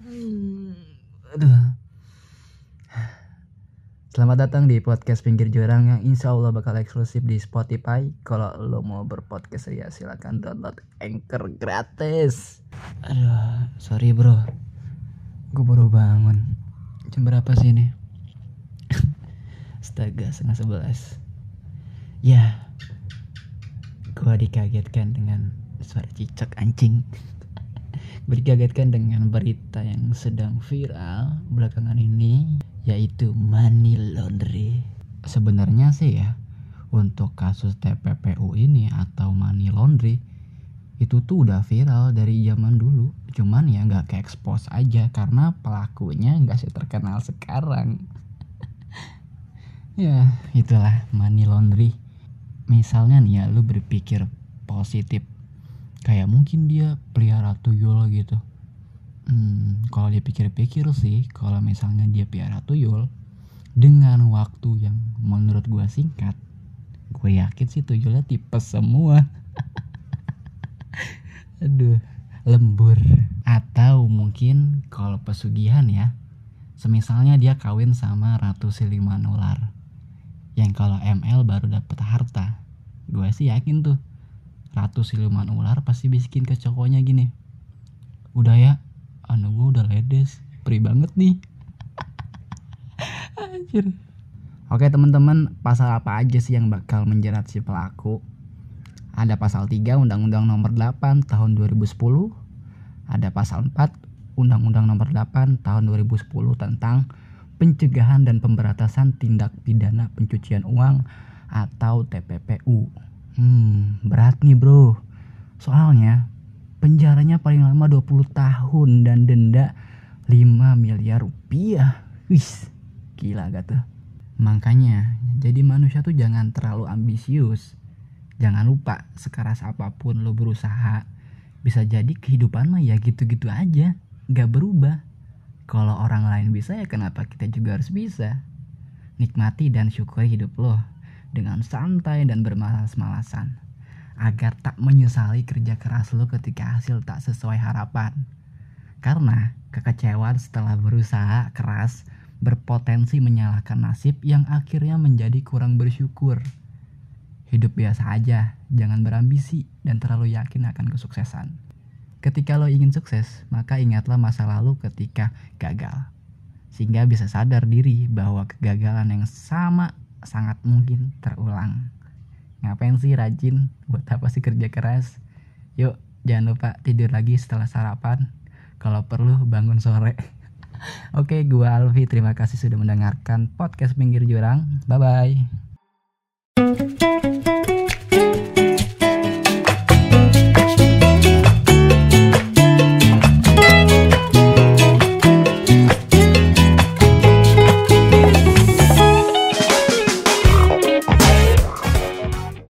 Aduh. Selamat datang di podcast pinggir jurang yang insya Allah bakal eksklusif di Spotify. Kalau lo mau berpodcast ya silakan download Anchor gratis. Aduh, sorry bro, gue baru bangun. Jam berapa sih ini? Astaga, setengah sebelas. Ya, gue dikagetkan dengan suara cicak anjing. Gue dikagetkan dengan berita yang sedang viral belakangan ini yaitu money laundry. Sebenarnya sih ya, untuk kasus TPPU ini atau money laundry itu tuh udah viral dari zaman dulu. Cuman ya nggak ke expose aja karena pelakunya nggak sih terkenal sekarang. ya itulah money laundry. Misalnya nih ya lu berpikir positif kayak mungkin dia pelihara tuyul gitu Hmm, kalau dipikir-pikir sih, kalau misalnya dia piara tuyul dengan waktu yang menurut gue singkat, gue yakin sih tuyulnya tipes semua. Aduh, lembur. Atau mungkin kalau pesugihan ya, semisalnya dia kawin sama ratu siluman ular, yang kalau ML baru dapat harta. Gue sih yakin tuh, ratu siluman ular pasti bisikin ke cowoknya gini. Udah ya, anu gue udah ledes pri banget nih anjir oke teman-teman pasal apa aja sih yang bakal menjerat si pelaku ada pasal 3 Undang-Undang Nomor 8 Tahun 2010 ada pasal 4 Undang-Undang Nomor 8 Tahun 2010 tentang pencegahan dan pemberantasan tindak pidana pencucian uang atau TPPU. Hmm, berat nih bro. Soalnya penjaranya paling lama 20 tahun dan denda 5 miliar rupiah. Wis, gila gak tuh? Makanya, jadi manusia tuh jangan terlalu ambisius. Jangan lupa, sekeras apa pun lo berusaha, bisa jadi kehidupan mah ya gitu-gitu aja, gak berubah. Kalau orang lain bisa ya kenapa kita juga harus bisa? Nikmati dan syukuri hidup lo dengan santai dan bermalas-malasan agar tak menyesali kerja keras lo ketika hasil tak sesuai harapan. Karena kekecewaan setelah berusaha keras berpotensi menyalahkan nasib yang akhirnya menjadi kurang bersyukur. Hidup biasa aja, jangan berambisi dan terlalu yakin akan kesuksesan. Ketika lo ingin sukses, maka ingatlah masa lalu ketika gagal. Sehingga bisa sadar diri bahwa kegagalan yang sama sangat mungkin terulang. Ngapain sih rajin? Buat apa sih kerja keras? Yuk jangan lupa tidur lagi setelah sarapan. Kalau perlu bangun sore. Oke gua Alfi. Terima kasih sudah mendengarkan podcast pinggir jurang. Bye bye